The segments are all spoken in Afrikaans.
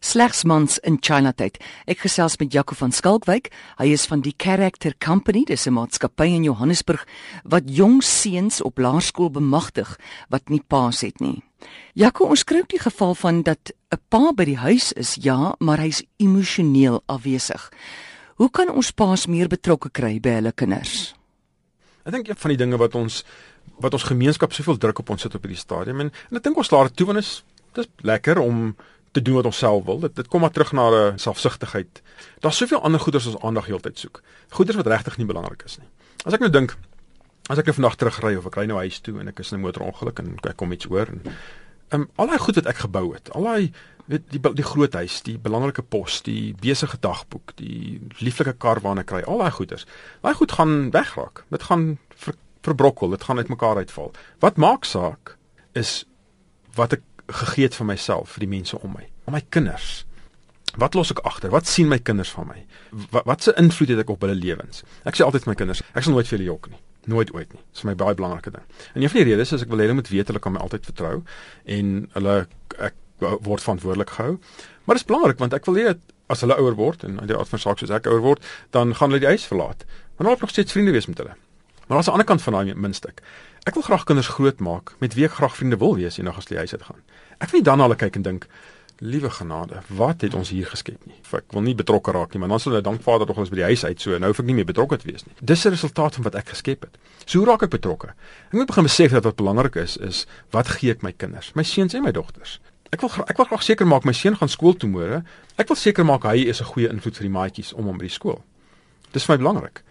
Slegs mans in Chinatown. Ek gesels met Jaco van Skalkwyk. Hy is van die Character Company, dis 'n maatskappy in Johannesburg wat jong seuns op laerskool bemagtig wat nie paas het nie. Jaco, ons kry ook die geval van dat 'n pa by die huis is, ja, maar hy's emosioneel afwesig. Hoe kan ons paas meer betrokke kry by hulle kinders? Ek dink een van die dinge wat ons wat ons gemeenskap soveel druk op ons sit op hierdie stadium en, en ek dink ons dit toe want is dis lekker om te doen wat ons self wil. Dit dit kom maar terug na 'n selfsugtigheid. Daar's soveel ander goeders as ons aandag heeltyd soek. Goeders wat regtig nie belangrik is nie. As ek nou dink as ek nou vandag terugry of ek ry nou huis toe en ek is in 'n motorongeluk en ek kom iets hoor en um, al daai goed wat ek gebou het, al daai weet die die groot huis, die belangrike pos, die besige dagboek, die lieflike kar waarna ek ry, al daai goeders. Daai goed gaan wegraak. Dit gaan ver, verbrokkel, dit gaan uitmekaar uitval. Wat maak saak is wat ek gegee het vir myself, vir die mense om my, my kinders. Wat los ek agter? Wat sien my kinders van my? Wat wat se invloed het ek op hulle lewens? Ek sê altyd vir my kinders, ek sal nooit vir hulle jok nie. Nooit ooit nie. Dit is my baie belangrike ding. En een van die redes is ek wil hê hulle moet weet hulle kan my altyd vertrou en hulle ek word verantwoordelik gehou. Maar dit is belangrik want ek wil hê as hulle ouer word en die aard van saak soos ek ouer word, dan gaan hulle die huis verlaat. Maar hulle wil nog steeds vriende wees met hulle. Maar aan die ander kant van daai muntstuk. Ek wil graag kinders grootmaak met wie ek graag vriende wil wees eendag as hulle huis uit gaan. Ek wil nie dan na hulle kyk en dink, liewe genade, wat het ons hier geskep nie? Ek wil nie betrokke raak nie, maar dan sal hulle dank Vader tog ons by die huis uit so nou hoef ek nie meer betrokke te wees nie. Dis 'n resultaat van wat ek geskep het. So hoe raak ek betrokke? Ek moet begin besef dat wat belangrik is is wat gee ek my kinders, my seuns en my dogters. Ek wil ek wil graag seker maak my seun gaan skool toe môre. Ek wil seker maak hy is 'n goeie invloed vir die maatjies om hom by die skool. Dis vir my belangrik.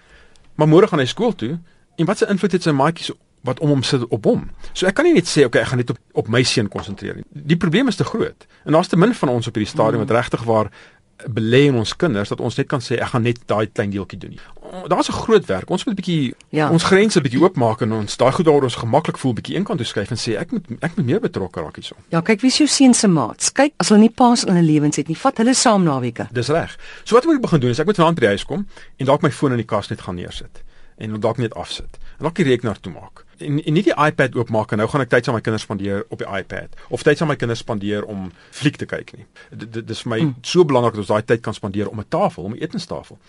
Maar môre gaan hy skool toe En wat se invloed het sy maatjies wat om hom sit op hom? So ek kan nie net sê okay, ek gaan net op op my seun konsentreer nie. Die probleem is te groot. En daar's te min van ons op hierdie stadium wat regtig waar belê in ons kinders dat ons net kan sê ek gaan net daai klein deeltjie doen nie. Daar's 'n groot werk. Ons moet 'n bietjie ja. ons grense bietjie oopmaak en ons daai goed waar ons gemaklik voel bietjie eenkant toe skuif en sê ek moet ek moet meer betrokke raak hierso. Ja, kyk wie is jou seun se maats. Kyk, as hulle nie paas in hulle lewens het nie, vat hulle saam naweke. Dis reg. So wat moet ek begin doen? Is ek moet vanaand by die huis kom en dalk my foon in die kas net gaan neersit en dalk net afsit. En dalk die rekenaar toemaak. En, en nie die iPad oopmaak en nou gaan ek tyd saam met my kinders spandeer op die iPad of tyd saam met my kinders spandeer om fliek te kyk nie. Dit is vir my mm. so belangrik dat ons daai tyd kan spandeer om 'n tafel, om 'n etenstafel.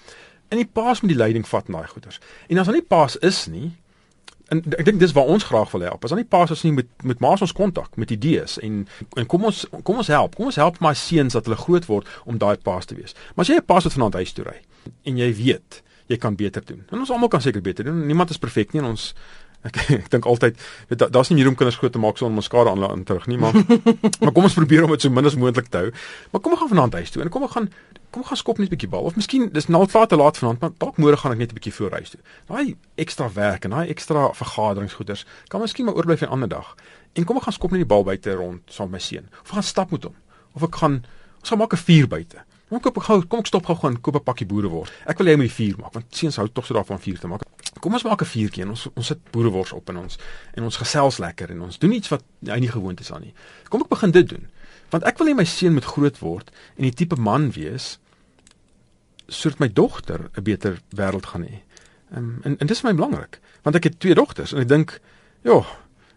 En die paas met die leiding vat in daai goeders. En as dan nie paas is nie, en ek dink dis waar ons graag wil help. As dan nie paas is nie met met maas ons kontak met idees en en kom ons kom ons help. Kom ons help my seuns dat hulle groot word om daai paas te wees. Maar as jy 'n paas wat vanaand huis toe ry en jy weet jy kan beter doen. En ons almal kan seker beter doen. Niemand is perfek nie en ons ek ek dink altyd daar's da nie meer om kinders groot te maak sonder maskara aan hulle terug nie, maar maar kom ons probeer om dit so min as moontlik te hou. Maar kom ons gaan vanaand huis toe en kom ons gaan kom ons gaan skop net 'n bietjie bal of miskien dis nou al te laat vanaand, maar dalk môre gaan ek net 'n bietjie voor huis toe. Daai ekstra werk en daai ekstra vergaderingsgoeders kan miskien maar oorbly vir 'n ander dag. En kom ons gaan skop net die bal buite rond saam met my seun. Of gaan stap met hom. Of ek gaan ons gaan maak 'n vuur buite. Kom koop gou, kom ek stop gou gaan koop 'n pakkie boerewors. Ek wil hê jy moet die vuur maak want seuns hou tog so daarvan vuur te maak. Kom ons maak 'n vuurtjie en ons ons sit boerewors op in ons en ons gesels lekker en ons doen iets wat hy nie gewoond is aan nie. Kom ek begin dit doen. Want ek wil hê my seun moet groot word en die tipe man wees sodat my dogter 'n beter wêreld gaan hê. Um, en en dis vir my belangrik want ek het twee dogters en ek dink, ja,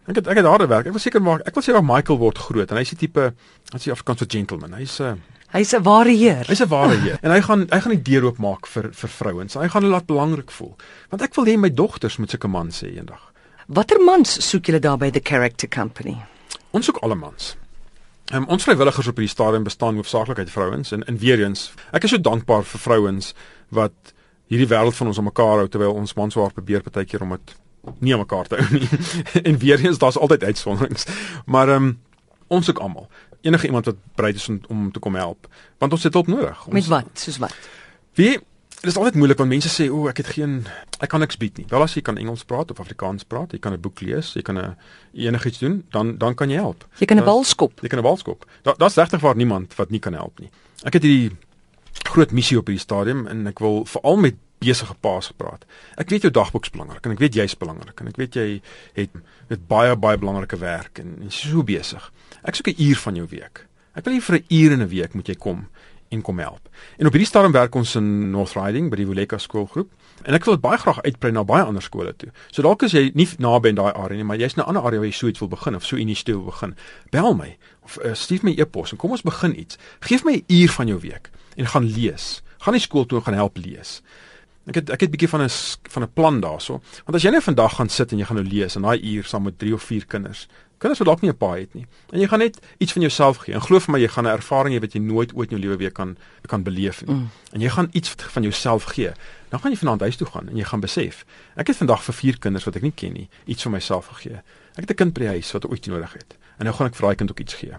ek het ek het harde werk. Ek wil seker maak ek wil sê dat Michael word groot en hy's die tipe as jy Afrikaans vir gentleman. Hy's 'n uh, Hy's 'n ware heer. Hy's 'n ware heer. en hy gaan hy gaan die deur oopmaak vir vir vrouens. Hy gaan hulle laat belangrik voel. Want ek wil hê my dogters moet sulke man sê eendag. Watter mans soek julle daar by the character company? Ons soek alle mans. Um, ons vrywilligers op hierdie stadium bestaan hoofsaaklik uit vrouens en en weer eens, ek is so dankbaar vir vrouens wat hierdie wêreld van ons aan mekaar hou terwyl ons mans waar probeer partykeer om dit nie aan mekaar te hou nie. en weer eens daar's altyd uitsonderings. Maar ehm um, ons soek almal enige iemand wat bereid is om, om te kom help. Want ons het hulp nodig. Ons, met wat? Soos wat? Wie dit is altyd moeilik want mense sê o ek het geen ek kan niks bied nie. Wel as jy kan Engels praat of Afrikaans praat jy kan 'n boek lees jy kan 'n enigiets doen dan dan kan jy help. Jy kan 'n bal skop. Jy kan 'n bal skop. Da, daar's regtig waar niemand wat nie kan help nie. Ek het hierdie groot missie op hierdie stadium en ek wil veral met besige paas gepraat. Ek weet jou dagboek is belangrik en ek weet jy's belangrik en ek weet jy het met baie baie belangrike werk en jy's so besig. Ek soek 'n uur van jou week. Ek wil nie vir 'n uur in 'n week moet jy kom en kom help. En op hierdie stadium werk ons in North Riding by die Woleka skoolgroep en ek wil dit baie graag uitbrei na baie ander skole toe. So dalk as jy nie naby in daai area nie, maar jy's in 'n ander area waar jy so iets wil begin of so initiatief wil begin, bel my uh, stuur my e-pos en kom ons begin iets. Geef my 'n uur van jou week en gaan lees. Gaan nie skool toe en gaan help lees. Ek het ek het 'n bietjie van 'n van 'n plan daarso. Want as jy nou vandag gaan sit en jy gaan nou lees in daai uur saam met 3 of 4 kinders, kinders wat dalk nie 'n pa het nie. En jy gaan net iets van jouself gee. En glo vir my, jy gaan 'n ervaring hê wat jy nooit ooit in jou lewe weer kan kan beleef nie. Mm. En jy gaan iets van jouself gee. Dan gaan jy vanaand huis toe gaan en jy gaan besef, ek het vandag vir 4 kinders wat ek nie ken nie, iets van myself gegee. Ek het 'n kind by die huis wat ooit nodig het. En nou gaan ek vir daai kind ook iets gee.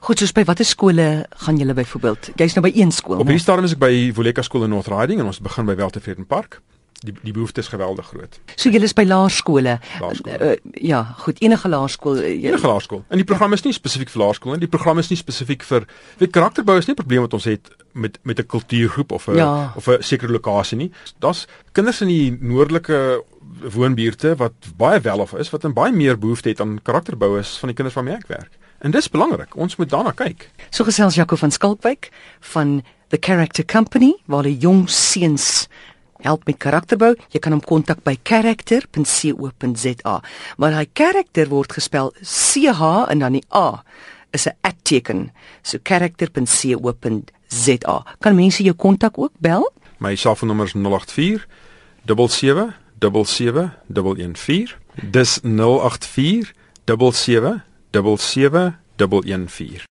Goed, soos by watter skole gaan julle byvoorbeeld? Jy's nou by een skool. Op hierdie stadium is ek by Voleka skool in North Riding en ons begin by Weltevreden Park die die behoefte is geweldig groot. So julle is by laerskole. Uh, ja, goed, enige laerskool. Uh, enige laerskool. En die program is nie spesifiek vir laerskool nie. Die program is nie spesifiek vir weet karakterbou is nie 'n probleem wat ons het met met 'n kultuurgroep of 'n ja. of 'n sekere lokasie nie. Daar's kinders in die noordelike woonbuurte wat baie welof is wat 'n baie meer behoefte het aan karakterbou is van die kinders waarmee ek werk. En dis belangrik. Ons moet daarna kyk. So gesels Jaco van Skalkwyk van the Character Company waar die jong seuns help met karakterbou, jy kan hom kontak by character.co.za. Maar hy karakter word gespel C H en dan die A is 'n @teken. So character.co.za. Kan mense jou kontak ook bel? My selfoonnommer is 084 77 77 Dis 084 77 77 114